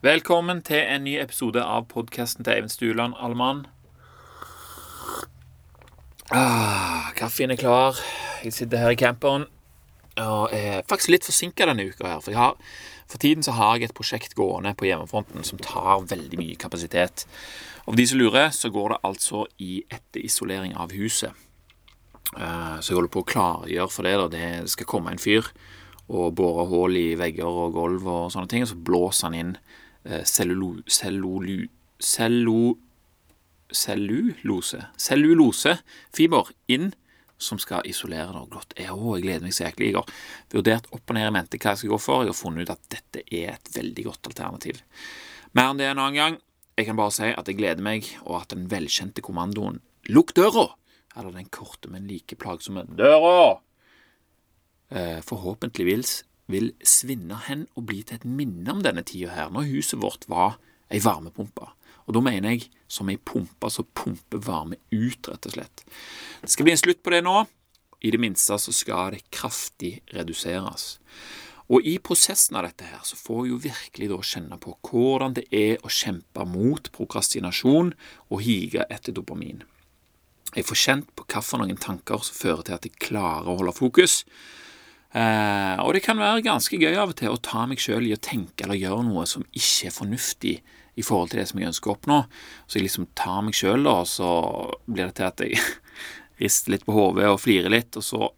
Velkommen til en ny episode av podkasten til Eivind Stuland, alle mann. Ah, kaffen er klar. Jeg sitter her i camperen og er faktisk litt forsinka denne uka. her, For, har, for tiden så har jeg et prosjekt gående på hjemmefronten som tar veldig mye kapasitet. Og for de som lurer, så går det altså i etterisolering av huset. Uh, Så jeg holder på å klargjøre for det. da. Det skal komme en fyr og bore hull i vegger og gulv og sånne ting. Og så blåser han inn eh, cellulo... Cellulu... Cellu... Cellulose Cellulosefiber inn som skal isolere det godt. Jeg, jeg gleder meg så jæklig. Jeg har vurdert opp og ned i mente hva jeg skal gå for. Jeg har funnet ut at dette er et veldig godt alternativ. Mer enn det en annen gang. Jeg kan bare si at jeg gleder meg, og at den velkjente kommandoen 'lukk døra', eller den korte, men like plagsomme 'døra', eh, forhåpentligvis vil svinne hen og bli til et minne om denne tida her, når huset vårt var ei varmepumpe. Og da mener jeg som ei pumpe som pumper varme ut, rett og slett. Det skal bli en slutt på det nå. I det minste så skal det kraftig reduseres. Og i prosessen av dette her så får jeg jo virkelig da kjenne på hvordan det er å kjempe mot prokrastinasjon og hige etter dopamin. Jeg får kjent på hvilke tanker som fører til at jeg klarer å holde fokus. Eh, og det kan være ganske gøy av og til å ta meg sjøl i å tenke eller gjøre noe som ikke er fornuftig i forhold til det som jeg ønsker å oppnå. Så jeg liksom tar meg sjøl, da, og så blir det til at jeg rister litt på hodet og flirer litt, og så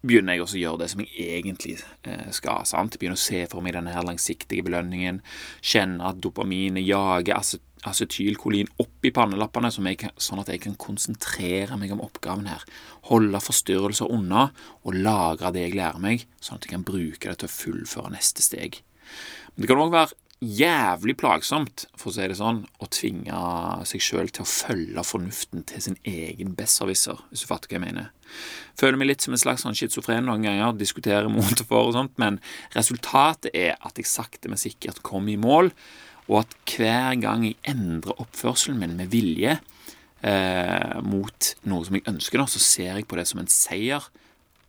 begynner jeg også å gjøre det som jeg egentlig eh, skal. sant? Begynner å se for meg denne her langsiktige belønningen, kjenne at dopaminet jager acet acetylkolin opp i pannelappene, sånn at jeg kan konsentrere meg om oppgaven her. Holde forstyrrelser unna og lagre det jeg lærer meg, sånn at jeg kan bruke det til å fullføre neste steg. Men det kan òg være jævlig plagsomt, for å si det sånn, å tvinge seg sjøl til å følge fornuften til sin egen besserwisser, hvis du fatter hva jeg mener. Føler meg litt som en slags sånn schizofren noen ganger, diskuterer mot og for og sånt, men resultatet er at jeg sakte, men sikkert kommer i mål, og at hver gang jeg endrer oppførselen min med vilje eh, mot noe som jeg ønsker, så ser jeg på det som en seier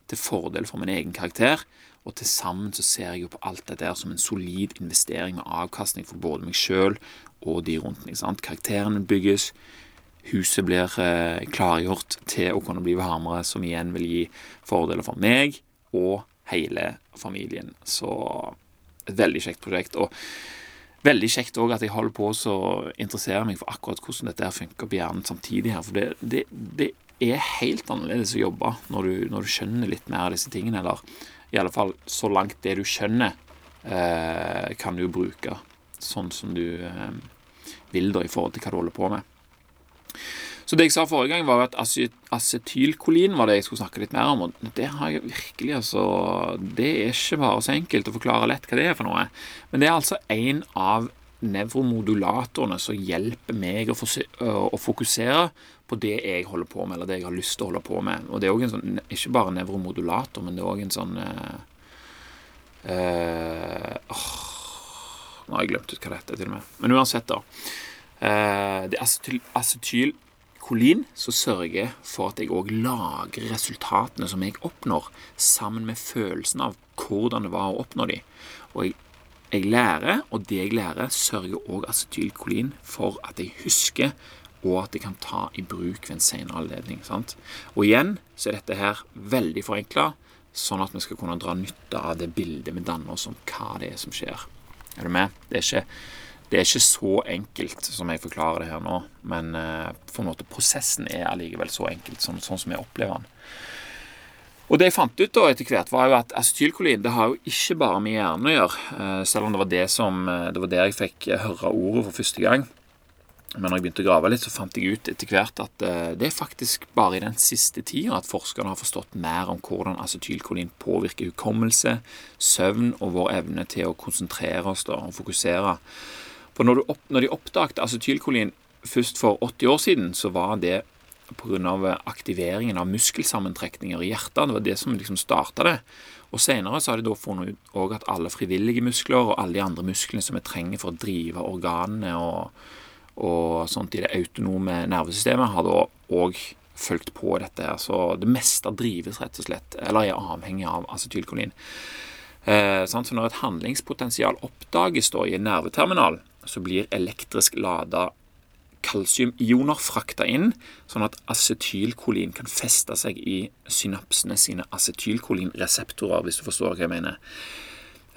til fordel for min egen karakter. Og til sammen så ser jeg jo på alt dette som en solid investering med avkastning for både meg sjøl og de rundt meg. sant? Karakterene bygges, huset blir eh, klargjort til å kunne bli varmere, som igjen vil gi fordeler for meg og hele familien. Så et veldig kjekt prosjekt. og Veldig kjekt òg at jeg holder på å interessere meg for akkurat hvordan dette her funker på hjernen samtidig. her, For det, det, det er helt annerledes å jobbe når du, når du, skjønner litt mer av disse tingene. Eller i alle fall så langt det du skjønner, eh, kan du bruke sånn som du eh, vil da i forhold til hva du holder på med. Så det jeg sa forrige gang, var at acetylkolin var det jeg skulle snakke litt mer om. Og det har jeg virkelig, altså Det er ikke bare så enkelt å forklare lett hva det er for noe. Men det er altså en av nevromodulatorene som hjelper meg å, å, fokusere på det jeg holder på med, eller det jeg har lyst til å holde på med. Og det er også en sånn, ikke bare nevromodulator, men det er òg en sånn uh, uh, Nå har jeg glemt ut hva det heter, til og med. Men uansett, da. Uh, det er acetyl, acetyl kolin så sørger jeg for at jeg òg lagrer resultatene som jeg oppnår, sammen med følelsen av hvordan det var å oppnå de. Og jeg, jeg lærer, og det jeg lærer, sørger òg acetylkolin for at jeg husker, og at jeg kan ta i bruk ved en senere anledning. Sant? Og igjen så er dette her veldig forenkla, sånn at vi skal kunne dra nytte av det bildet vi danner oss om hva det er som skjer. Er du med? Det er ikke det er ikke så enkelt som jeg forklarer det her nå, men uh, for måte prosessen er allikevel så enkelt, sånn, sånn som jeg opplever den. Og det jeg fant ut da etter hvert, var jo at acetylkolin det har jo ikke bare med hjernen å gjøre, uh, selv om det var det som, uh, det var der jeg fikk høre ordet for første gang. Men når jeg begynte å grave litt, så fant jeg ut etter hvert at det er faktisk bare i den siste tida at forskerne har forstått mer om hvordan acetylkolin påvirker hukommelse, søvn og vår evne til å konsentrere oss da, og fokusere. For når, opp, når de oppdaget acetylkolin først for 80 år siden, så var det pga. aktiveringen av muskelsammentrekninger i hjertet. Det var det som liksom starta det. Og Senere så har de da funnet ut at alle frivillige muskler og alle de andre musklene som vi trenger for å drive organene og, og sånt i det autonome nervesystemet, har da òg fulgt på dette. her. Så det meste drives rett og slett, eller er avhengig av acetylkolin. Eh, så når et handlingspotensial oppdages da i en nerveterminal, så blir elektrisk lada kalsiumioner frakta inn, sånn at acetylkolin kan feste seg i synapsene sine acetylkolinreseptorer, hvis du forstår hva jeg mener.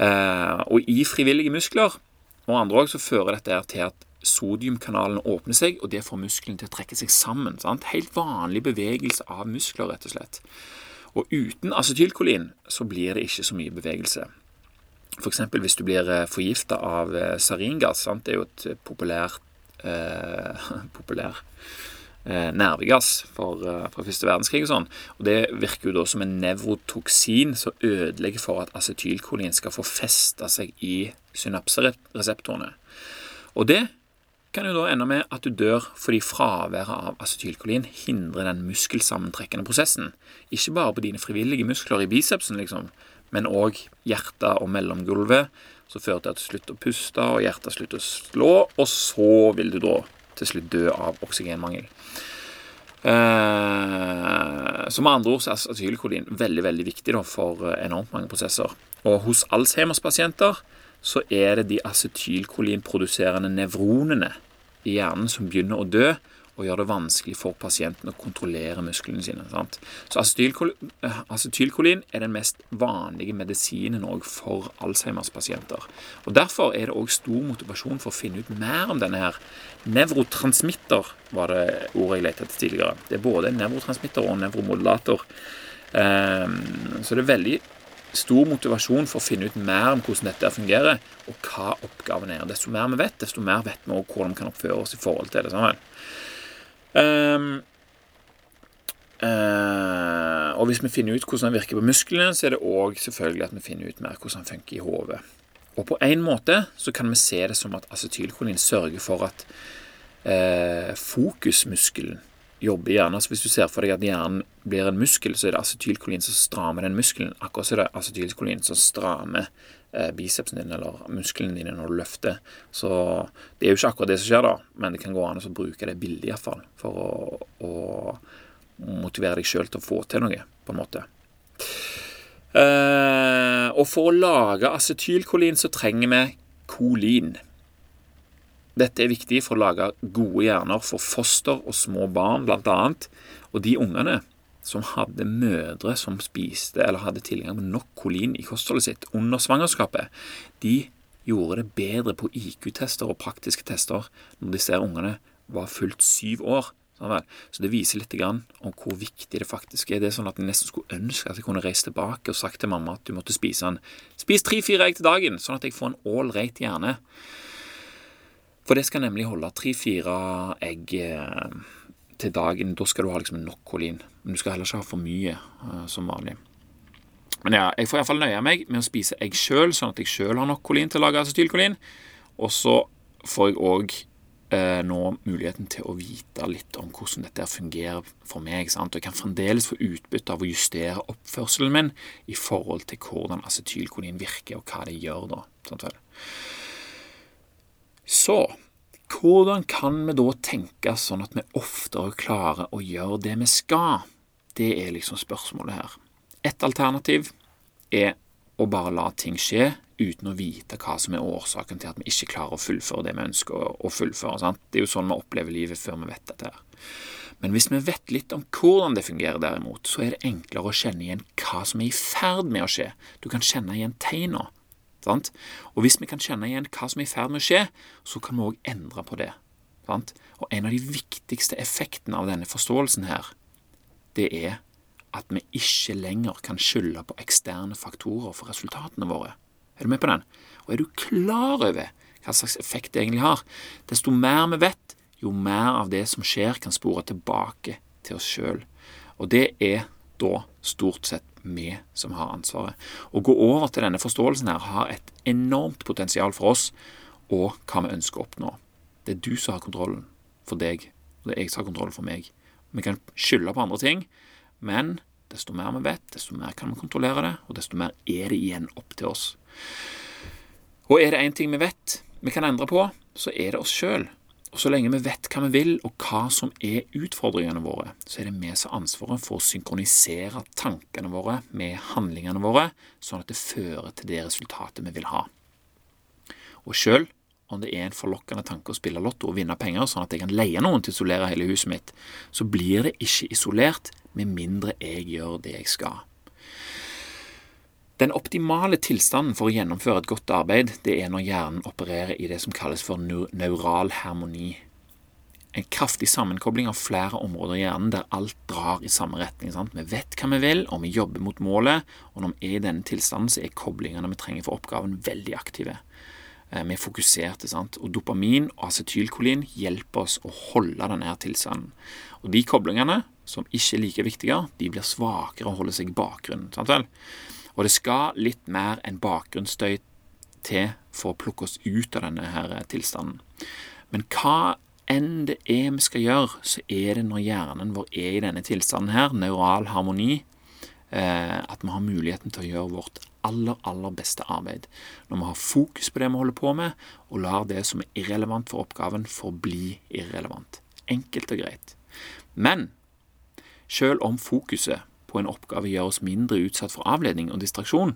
Eh, og i frivillige muskler og andre òg så fører dette til at sodiumkanalen åpner seg, og det får muskelen til å trekke seg sammen. Sant? Helt vanlig bevegelse av muskler, rett og slett. Og uten acetylkolin så blir det ikke så mye bevegelse. F.eks. hvis du blir eh, forgifta av eh, saringass. Sant? Det er jo et eh, populært eh, populær eh, nervegass for, fra første verdenskrig og sånn. Og Det virker jo da som en nevrotoksin som ødelegger for at acetylkolin skal få festa seg i synapsereseptorene. Og det kan jo da ende med at du dør fordi fraværet av acetylkolin hindrer den muskelsammentrekkende prosessen. Ikke bare på dine frivillige muskler i bicepsen, liksom, men òg hjertet og mellomgulvet, som fører til at du slutter å puste, og hjertet slutter å slå, og så vil du da til slutt dø av oksygenmangel. Eh, så med andre ord er acetylkolin veldig veldig viktig da, for enormt mange prosesser. Og hos Alzheimers pasienter så er det de acetylkolinproduserende nevronene i hjernen som begynner å dø, og gjør det vanskelig for pasienten å kontrollere musklene sine. Sant? Så eh, acetylkolin er den mest vanlige medisinen for Alzheimers pasienter. Og Derfor er det òg stor motivasjon for å finne ut mer om denne her. Nevrotransmitter var det ordet jeg lette etter tidligere. Det er både nevrotransmitter og nevromodulator. Um, så det er veldig stor motivasjon for å finne ut mer om hvordan dette fungerer, og hva oppgaven er. Desto mer vi vet, desto mer vet vi også hvordan vi kan oppføre oss i forhold til det. sammen. Um, uh, og hvis vi finner ut hvordan den virker på musklene, så er det òg selvfølgelig at vi finner ut mer hvordan den funker i hodet. Og på en måte så kan vi se det som at acetylkolin sørger for at uh, fokusmuskelen jobber i hjernen. Altså Hvis du ser for deg at hjernen blir en muskel, så er det acetylkolin som strammer den muskelen. Akkurat så er det acetylkolin som strammer eh, bicepsen din eller musklene dine når du løfter. Så det er jo ikke akkurat det som skjer, da, men det kan gå an å bruke det billig iallfall for å, å motivere deg sjøl til å få til noe, på en måte. Eh, og for å lage acetylkolin så trenger vi kolin. Dette er viktig for å lage gode hjerner for foster og små barn, bl.a. Og de ungene som hadde mødre som spiste eller hadde tilgang på nok kolin i kostholdet sitt under svangerskapet, de gjorde det bedre på IQ-tester og praktiske tester når disse ungene var fullt syv år. Så det viser litt om hvor viktig det faktisk er. Det er sånn at Jeg nesten skulle ønske at jeg kunne reist tilbake og sagt til mamma at du måtte spise en Spis tre-fire egg til dagen, sånn at jeg får en ålreit hjerne. For det skal nemlig holde tre-fire egg eh, til dagen. Da skal du ha liksom nok kolin. Men du skal heller ikke ha for mye uh, som vanlig. Men ja, jeg får iallfall nøye meg med å spise egg sjøl, sånn at jeg sjøl har nok kolin til å lage acetylkolin. Og så får jeg òg eh, nå muligheten til å vite litt om hvordan dette fungerer for meg. Sant? Og jeg kan fremdeles få utbytte av å justere oppførselen min i forhold til hvordan acetylkolin virker, og hva det gjør da. Sant vel? Så hvordan kan vi da tenke sånn at vi oftere klarer å gjøre det vi skal? Det er liksom spørsmålet her. Et alternativ er å bare la ting skje uten å vite hva som er årsaken til at vi ikke klarer å fullføre det vi ønsker å fullføre. Sant? Det er jo sånn vi opplever livet før vi vet dette. her. Men hvis vi vet litt om hvordan det fungerer, derimot, så er det enklere å kjenne igjen hva som er i ferd med å skje. Du kan kjenne igjen tegna. Sant? Og hvis vi kan kjenne igjen hva som er i ferd med å skje, så kan vi òg endre på det. Sant? Og en av de viktigste effektene av denne forståelsen her, det er at vi ikke lenger kan skylde på eksterne faktorer for resultatene våre. Er du med på den? Og er du klar over hva slags effekt det egentlig har? Desto mer vi vet, jo mer av det som skjer, kan spore tilbake til oss sjøl. Og det er da stort sett vi som har ansvaret. Å gå over til denne forståelsen her har et enormt potensial for oss og hva vi ønsker å oppnå. Det er du som har kontrollen for deg, og det er jeg som har kontrollen for meg. Vi kan skylde på andre ting, men desto mer vi vet, desto mer kan vi kontrollere det, og desto mer er det igjen opp til oss. Og er det én ting vi vet vi kan endre på, så er det oss sjøl. Og Så lenge vi vet hva vi vil, og hva som er utfordringene våre, så er det vi som har ansvaret for å synkronisere tankene våre med handlingene våre, sånn at det fører til det resultatet vi vil ha. Og selv om det er en forlokkende tanke å spille lotto og vinne penger, sånn at jeg kan leie noen til å isolere hele huset mitt, så blir det ikke isolert med mindre jeg gjør det jeg skal. Den optimale tilstanden for å gjennomføre et godt arbeid, det er når hjernen opererer i det som kalles for neural harmoni. En kraftig sammenkobling av flere områder i hjernen der alt drar i samme retning. Sant? Vi vet hva vi vil, og vi jobber mot målet, og når vi er i denne tilstanden, så er koblingene vi trenger for oppgaven, veldig aktive. Eh, vi er fokuserte, sant? og dopamin og acetylkolin hjelper oss å holde denne tilstanden. Og de koblingene, som ikke er like viktige, de blir svakere og holder seg i bakgrunnen. sant vel? Og det skal litt mer enn bakgrunnsstøy til for å plukke oss ut av denne her tilstanden. Men hva enn det er vi skal gjøre, så er det når hjernen vår er i denne tilstanden her, neural harmoni, eh, at vi har muligheten til å gjøre vårt aller, aller beste arbeid. Når vi har fokus på det vi holder på med, og lar det som er irrelevant for oppgaven, forbli irrelevant. Enkelt og greit. Men selv om fokuset på en oppgave gjør oss mindre utsatt for avledning og distraksjon,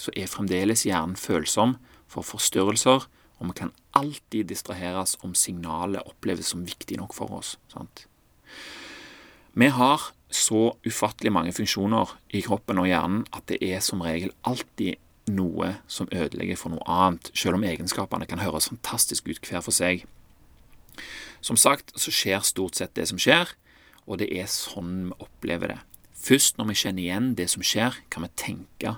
så er fremdeles hjernen følsom for forstyrrelser, og vi kan alltid distraheres om signalet oppleves som viktig nok for oss. Sant? Vi har så ufattelig mange funksjoner i kroppen og hjernen at det er som regel alltid noe som ødelegger for noe annet, selv om egenskapene kan høres fantastisk ut hver for seg. Som sagt så skjer stort sett det som skjer, og det er sånn vi opplever det. Først når vi kjenner igjen det som skjer, kan vi tenke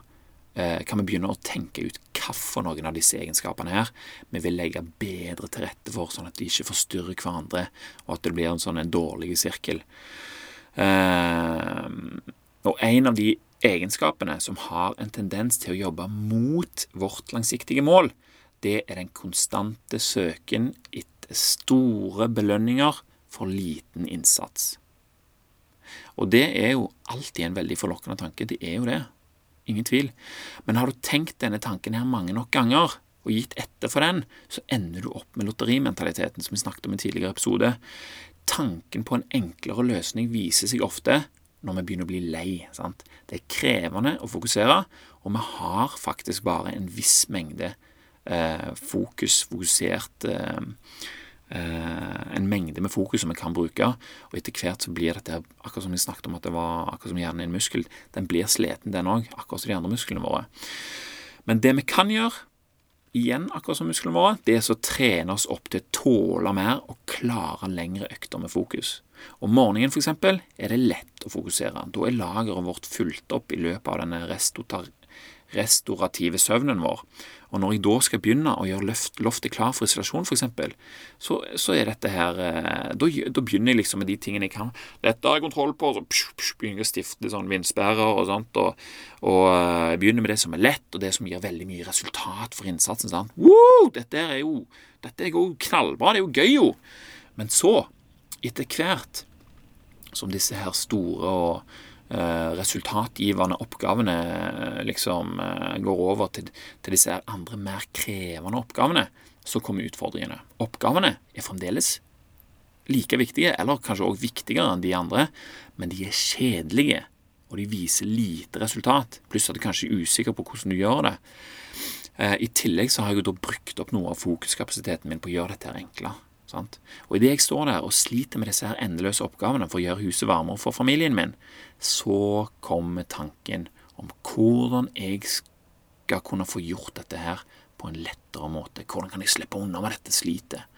eh, kan vi begynne å tenke ut hvilke noen av disse egenskapene her vi vil legge bedre til rette for, sånn at de ikke forstyrrer hverandre, og at det blir en sånn en dårlig sirkel. Eh, og en av de egenskapene som har en tendens til å jobbe mot vårt langsiktige mål, det er den konstante søken etter store belønninger for liten innsats. Og det er jo alltid en veldig forlokkende tanke. Det er jo det. Ingen tvil. Men har du tenkt denne tanken her mange nok ganger, og gitt etter for den, så ender du opp med lotterimentaliteten som vi snakket om i en tidligere episode. Tanken på en enklere løsning viser seg ofte når vi begynner å bli lei. Sant? Det er krevende å fokusere, og vi har faktisk bare en viss mengde eh, fokus, fokusert eh, en mengde med fokus som vi kan bruke. Og etter hvert så blir dette, akkurat som vi snakket om at det var akkurat som hjernen er en muskel, den blir sliten, den òg, akkurat som de andre musklene våre. Men det vi kan gjøre, igjen akkurat som musklene våre, det er å trene oss opp til å tåle mer og klare lengre økter med fokus. Om morgenen f.eks. er det lett å fokusere. Da er lageret vårt fulgt opp i løpet av denne restaurative søvnen vår. Og når jeg da skal begynne å gjøre loftet klar for isolasjon, f.eks., så, så er dette her eh, da, da, begynner jeg liksom med de tingene jeg kan. Dette har jeg kontroll på, så psh, psh, begynner jeg å stifte sånn vindsperrer og sånt. Og, og, eh, jeg begynner med det som er lett, og det som gir veldig mye resultat for innsatsen. sant? Wow, Dette er jo dette er jo knallbra, det er jo gøy, jo. Men så, etter hvert som disse her store og resultatgivende oppgavene eh, liksom eh, går over til, til disse andre, mer krevende oppgavene, så kommer utfordringene. Oppgavene er fremdeles like viktige, eller kanskje også viktigere enn de andre, men de er kjedelige, og de viser lite resultat, pluss at du kanskje er usikker på hvordan du gjør det. I tillegg så har jeg jo da brukt opp noe av fokuskapasiteten min på å gjøre dette enklere. Sant? Og idet jeg står der og sliter med disse her endeløse oppgavene for å gjøre huset varmere for familien min, så kommer tanken om hvordan jeg skal kunne få gjort dette her på en lettere måte. Hvordan kan jeg slippe unna med dette slitet?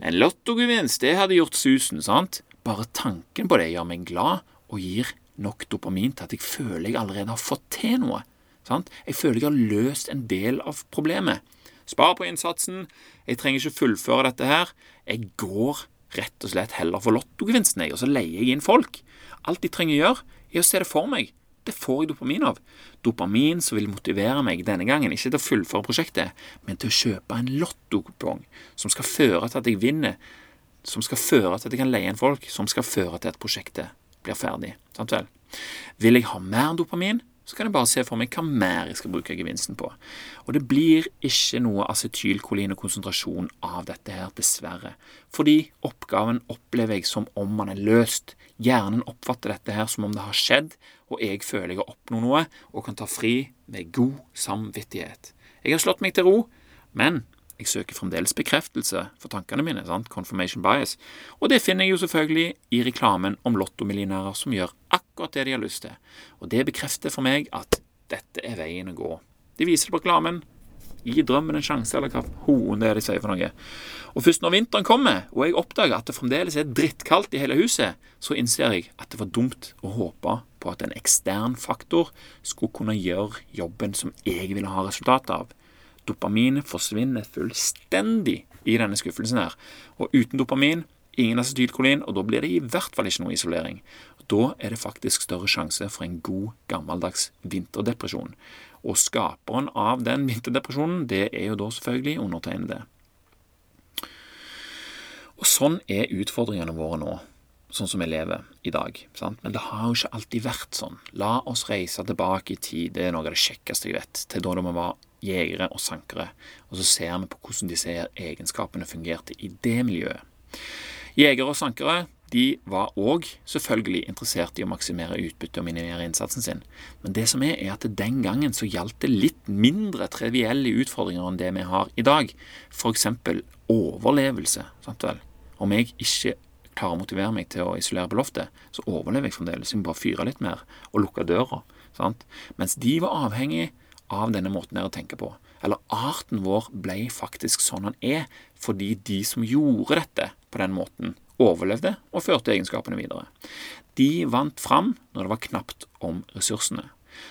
En lottogevinst, det hadde gjort susen, sant? Bare tanken på det gjør meg glad og gir nok dopamin til at jeg føler jeg allerede har fått til noe. Sant? Jeg føler jeg har løst en del av problemet. Spar på innsatsen. Jeg trenger ikke fullføre dette her. Jeg går rett og slett heller for lottogevinsten, og så leier jeg inn folk. Alt de trenger å gjøre, er å se det for meg. Det får jeg dopamin av. Dopamin som vil motivere meg denne gangen, ikke til å fullføre prosjektet, men til å kjøpe en lottokupong som skal føre til at jeg vinner, som skal føre til at jeg kan leie inn folk, som skal føre til at prosjektet blir ferdig. Sant vel? Vil jeg ha mer dopamin, så kan jeg bare se for meg hva mer jeg skal bruke gevinsten på. Og det blir ikke noe acetylkolin og konsentrasjon av dette her, dessverre. Fordi oppgaven opplever jeg som om man er løst. Hjernen oppfatter dette her som om det har skjedd, og jeg føler jeg har oppnådd noe og kan ta fri med god samvittighet. Jeg har slått meg til ro, men jeg søker fremdeles bekreftelse for tankene mine. sant? Confirmation bias. Og det finner jeg jo selvfølgelig i reklamen om lottomillionærer som gjør akkurat det de har lyst til. Og det bekrefter for meg at dette er veien å gå. De viser det på reklamen. Gi drømmen en sjanse, eller hva hoen det er de sier for noe. Og først når vinteren kommer, og jeg oppdager at det fremdeles er drittkaldt i hele huset, så innser jeg at det var dumt å håpe på at en ekstern faktor skulle kunne gjøre jobben som jeg ville ha resultat av. Dopamin forsvinner fullstendig i denne skuffelsen her. Og uten dopamin, ingen acetylkolin, og da blir det i hvert fall ikke noe isolering. Da er det faktisk større sjanse for en god, gammeldags vinterdepresjon. Og skaperen av den vinterdepresjonen, det er jo da selvfølgelig undertegnede. Og sånn er utfordringene våre nå, sånn som vi lever i dag. Sant? Men det har jo ikke alltid vært sånn. La oss reise tilbake i tid, det er noe av det kjekkeste jeg vet, til da vi var jegere og sankere, og så ser vi på hvordan disse egenskapene fungerte i det miljøet. Jegere og sankere de var òg selvfølgelig interessert i å maksimere utbytte og minimere innsatsen sin. Men det som er, er at den gangen så gjaldt det litt mindre trivielle utfordringer enn det vi har i dag. F.eks. overlevelse. Sant vel? Om jeg ikke klarer å motivere meg til å isolere på loftet, så overlever jeg fremdeles. Jeg må bare fyre litt mer og lukke døra. Sant? Mens de var avhengig av denne måten der å tenke på. Eller arten vår ble faktisk sånn han er fordi de som gjorde dette på den måten, overlevde og førte egenskapene videre. De vant fram når det var knapt om ressursene.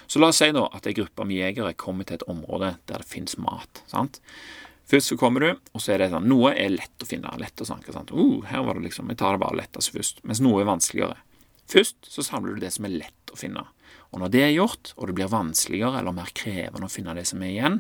Så la oss si da at ei gruppe med jegere kommer til et område der det fins mat. sant? Først så kommer du, og så er det sånn Noe er lett å finne, lett å sanke. sant? Uh, her var det liksom, Jeg tar det bare lettest først. Mens noe er vanskeligere. Først så samler du det som er lett å finne. Og når det er gjort, og det blir vanskeligere eller mer krevende å finne det som er igjen,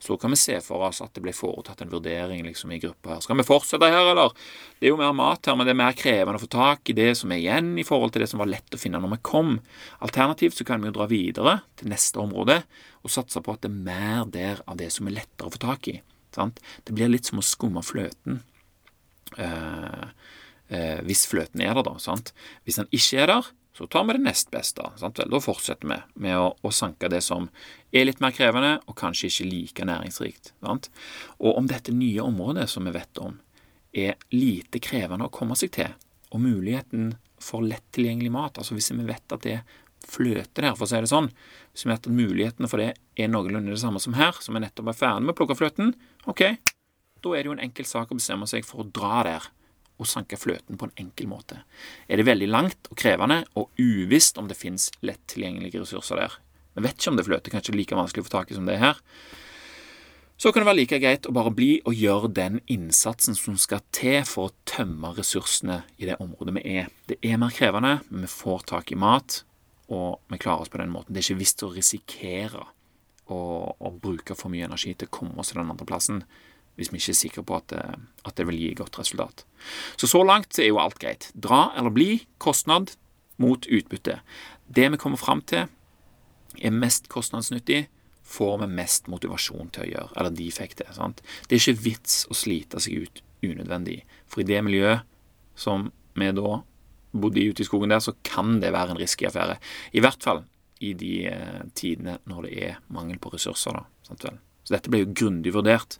så kan vi se for oss at det blir foretatt en vurdering liksom i gruppa her. Skal vi fortsette her, eller? Det er jo mer mat her, men det er mer krevende å få tak i det som er igjen, i forhold til det som var lett å finne når vi kom. Alternativt så kan vi jo dra videre til neste område og satse på at det er mer der av det som er lettere å få tak i. Sant? Det blir litt som å skumme fløten. Uh, eh, hvis fløten er der, da. Sant? Hvis den ikke er der, så tar vi det nest beste. Sant? Da fortsetter vi med å, å, sanke det som er litt mer krevende, og kanskje ikke like næringsrikt. Sant? Og om dette nye området som vi vet om, er lite krevende å komme seg til, og muligheten for lett tilgjengelig mat, altså hvis vi vet at det er fløte der, for å si det sånn, hvis vi vet at mulighetene for det er noenlunde det samme som her, som vi nettopp er ferdig med å plukke fløten, ok, da er det jo en enkel sak å bestemme seg for å dra der og sanke fløten på en enkel måte. Er det veldig langt og krevende og uvisst om det finnes lett tilgjengelige ressurser der, vi vet ikke om det er fløte, kanskje like vanskelig å få tak i som det er her, så kan det være like greit å bare bli og gjøre den innsatsen som skal til for å tømme ressursene i det området vi er. Det er mer krevende, men vi får tak i mat, og vi klarer oss på den måten. Det er ikke visst å risikere å, å bruke for mye energi til å komme oss til den andre plassen hvis vi ikke er sikre på at det, at det, vil gi godt resultat. Så så langt er jo alt greit. Dra eller bli, kostnad mot utbytte. Det vi kommer fram til er mest kostnadsnyttig, får vi mest motivasjon til å gjøre. Eller de fikk det. sant? Det er ikke vits å slite seg ut unødvendig. For i det miljøet som vi da bodde i ute i skogen der, så kan det være en risky affære. I hvert fall i de eh, tidene når det er mangel på ressurser. da, sant vel? Så dette ble jo grundig vurdert.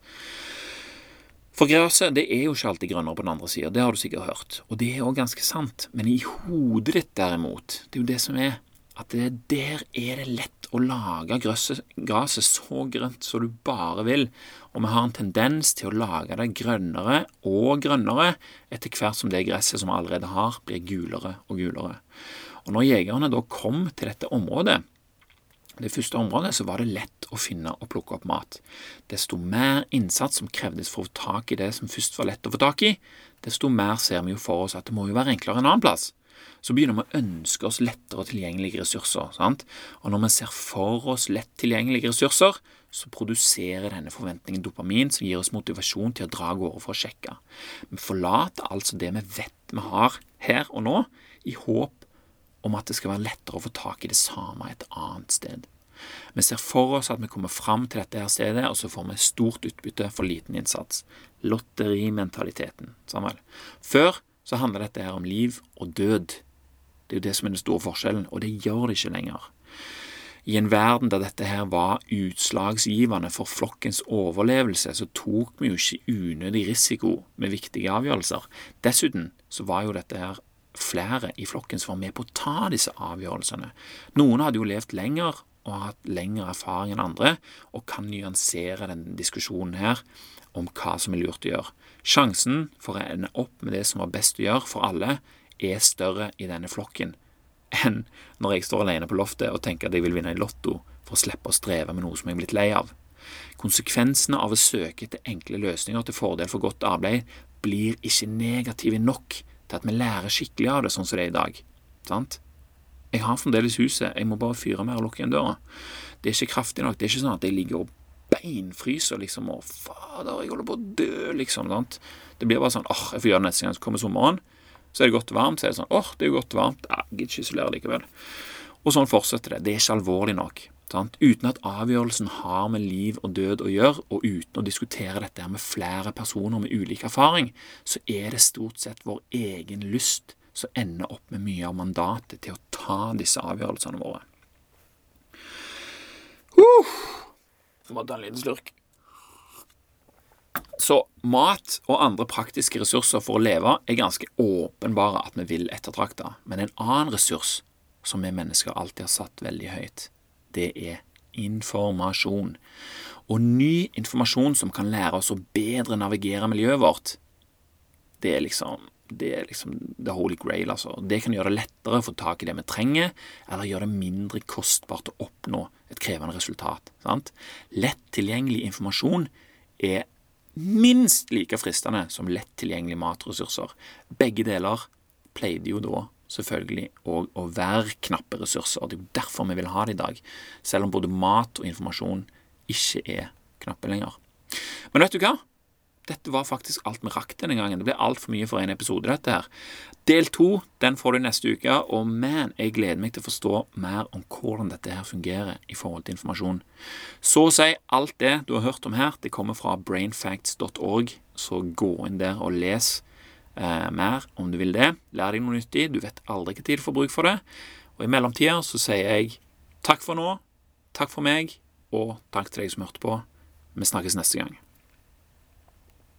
For gresset det er jo ikke alltid grønnere på den andre sida, det har du sikkert hørt. Og det er òg ganske sant. Men i hodet ditt, derimot, det er jo det som er at der er det lett å lage gresset så grønt som du bare vil. Og vi har en tendens til å lage det grønnere og grønnere etter hvert som det gresset som vi allerede har, blir gulere og gulere. Og når jegerne da kom til dette området, det første området så var det lett å finne og plukke opp mat. Desto mer innsats som krevdes for å få tak i det som først var lett å få tak i, desto mer ser vi jo for oss at det må jo være enklere en annen plass. Så begynner vi å ønske oss lettere tilgjengelige ressurser. sant? Og når vi ser for oss lett tilgjengelige ressurser, så produserer denne forventningen dopamin som gir oss motivasjon til å dra av gårde for å sjekke. Vi forlater altså det vi vet vi har her og nå, i håp om at det skal være lettere å få tak i det samme et annet sted. Vi ser for oss at vi kommer fram til dette her stedet, og så får vi stort utbytte for liten innsats. Lotterimentaliteten. Samuel. Før så handla dette her om liv og død. Det er jo det som er den store forskjellen, og det gjør det ikke lenger. I en verden der dette her var utslagsgivende for flokkens overlevelse, så tok vi jo ikke unødig risiko med viktige avgjørelser. Dessuten så var jo dette her flere i flokken som var med på å ta disse avgjørelsene. Noen hadde jo levd lenger og hatt lengre erfaring enn andre, og kan nyansere denne diskusjonen her om hva som er lurt å gjøre. Sjansen for å ende opp med det som var best å gjøre for alle, er større i denne flokken enn når jeg står alene på loftet og tenker at jeg vil vinne i Lotto for å slippe å streve med noe som jeg er blitt lei av. Konsekvensene av å søke etter enkle løsninger til fordel for godt arbeid blir ikke negative nok til at vi lærer skikkelig av det, sånn som det er i dag. Sant? Jeg har fremdeles huset, jeg må bare fyre mer og lukke igjen døra. Det er ikke kraftig nok. Det er ikke sånn at jeg ligger og beinfryser liksom, og fader, jeg holder på å dø, liksom. Sant? Det blir bare sånn åh, jeg får gjøre det neste gang så kommer sommeren. Så er det godt varmt, så er det sånn åh, det er jo godt varmt. Jeg gidder ikke isolere likevel. Og sånn fortsetter det. Det er ikke alvorlig nok. Sant? Uten at avgjørelsen har med liv og død å gjøre, og uten å diskutere dette med flere personer med ulik erfaring, så er det stort sett vår egen lyst som ender opp med mye av mandatet til å ta disse avgjørelsene våre. Uh, må ta en liten slurk. Så mat og andre praktiske ressurser for å leve er ganske åpenbare at vi vil ettertrakte, men en annen ressurs som vi mennesker alltid har satt veldig høyt, det er informasjon. Og ny informasjon som kan lære oss å bedre navigere miljøet vårt, det er liksom det er liksom the holy grail. altså. Det kan gjøre det lettere å få tak i det vi trenger, eller gjøre det mindre kostbart å oppnå et krevende resultat. sant? Lett tilgjengelig informasjon er minst like fristende som lett tilgjengelige matressurser. Begge deler pleide jo da selvfølgelig òg å være knappe ressurser. og Det er jo derfor vi vil ha det i dag, selv om både mat og informasjon ikke er knappe lenger. Men vet du hva? Dette var faktisk alt vi rakk denne gangen. Det ble altfor mye for en episode, dette her. Del to den får du neste uke, og man, jeg gleder meg til å forstå mer om hvordan dette her fungerer i forhold til informasjon. Så å si alt det du har hørt om her, det kommer fra brainfacts.org, så gå inn der og les eh, mer om du vil det. Lær deg noe nyttig. Du vet aldri hva tid du får bruk for det. Og i mellomtida så sier jeg takk for nå, takk for meg, og takk til deg som hørte på. Vi snakkes neste gang.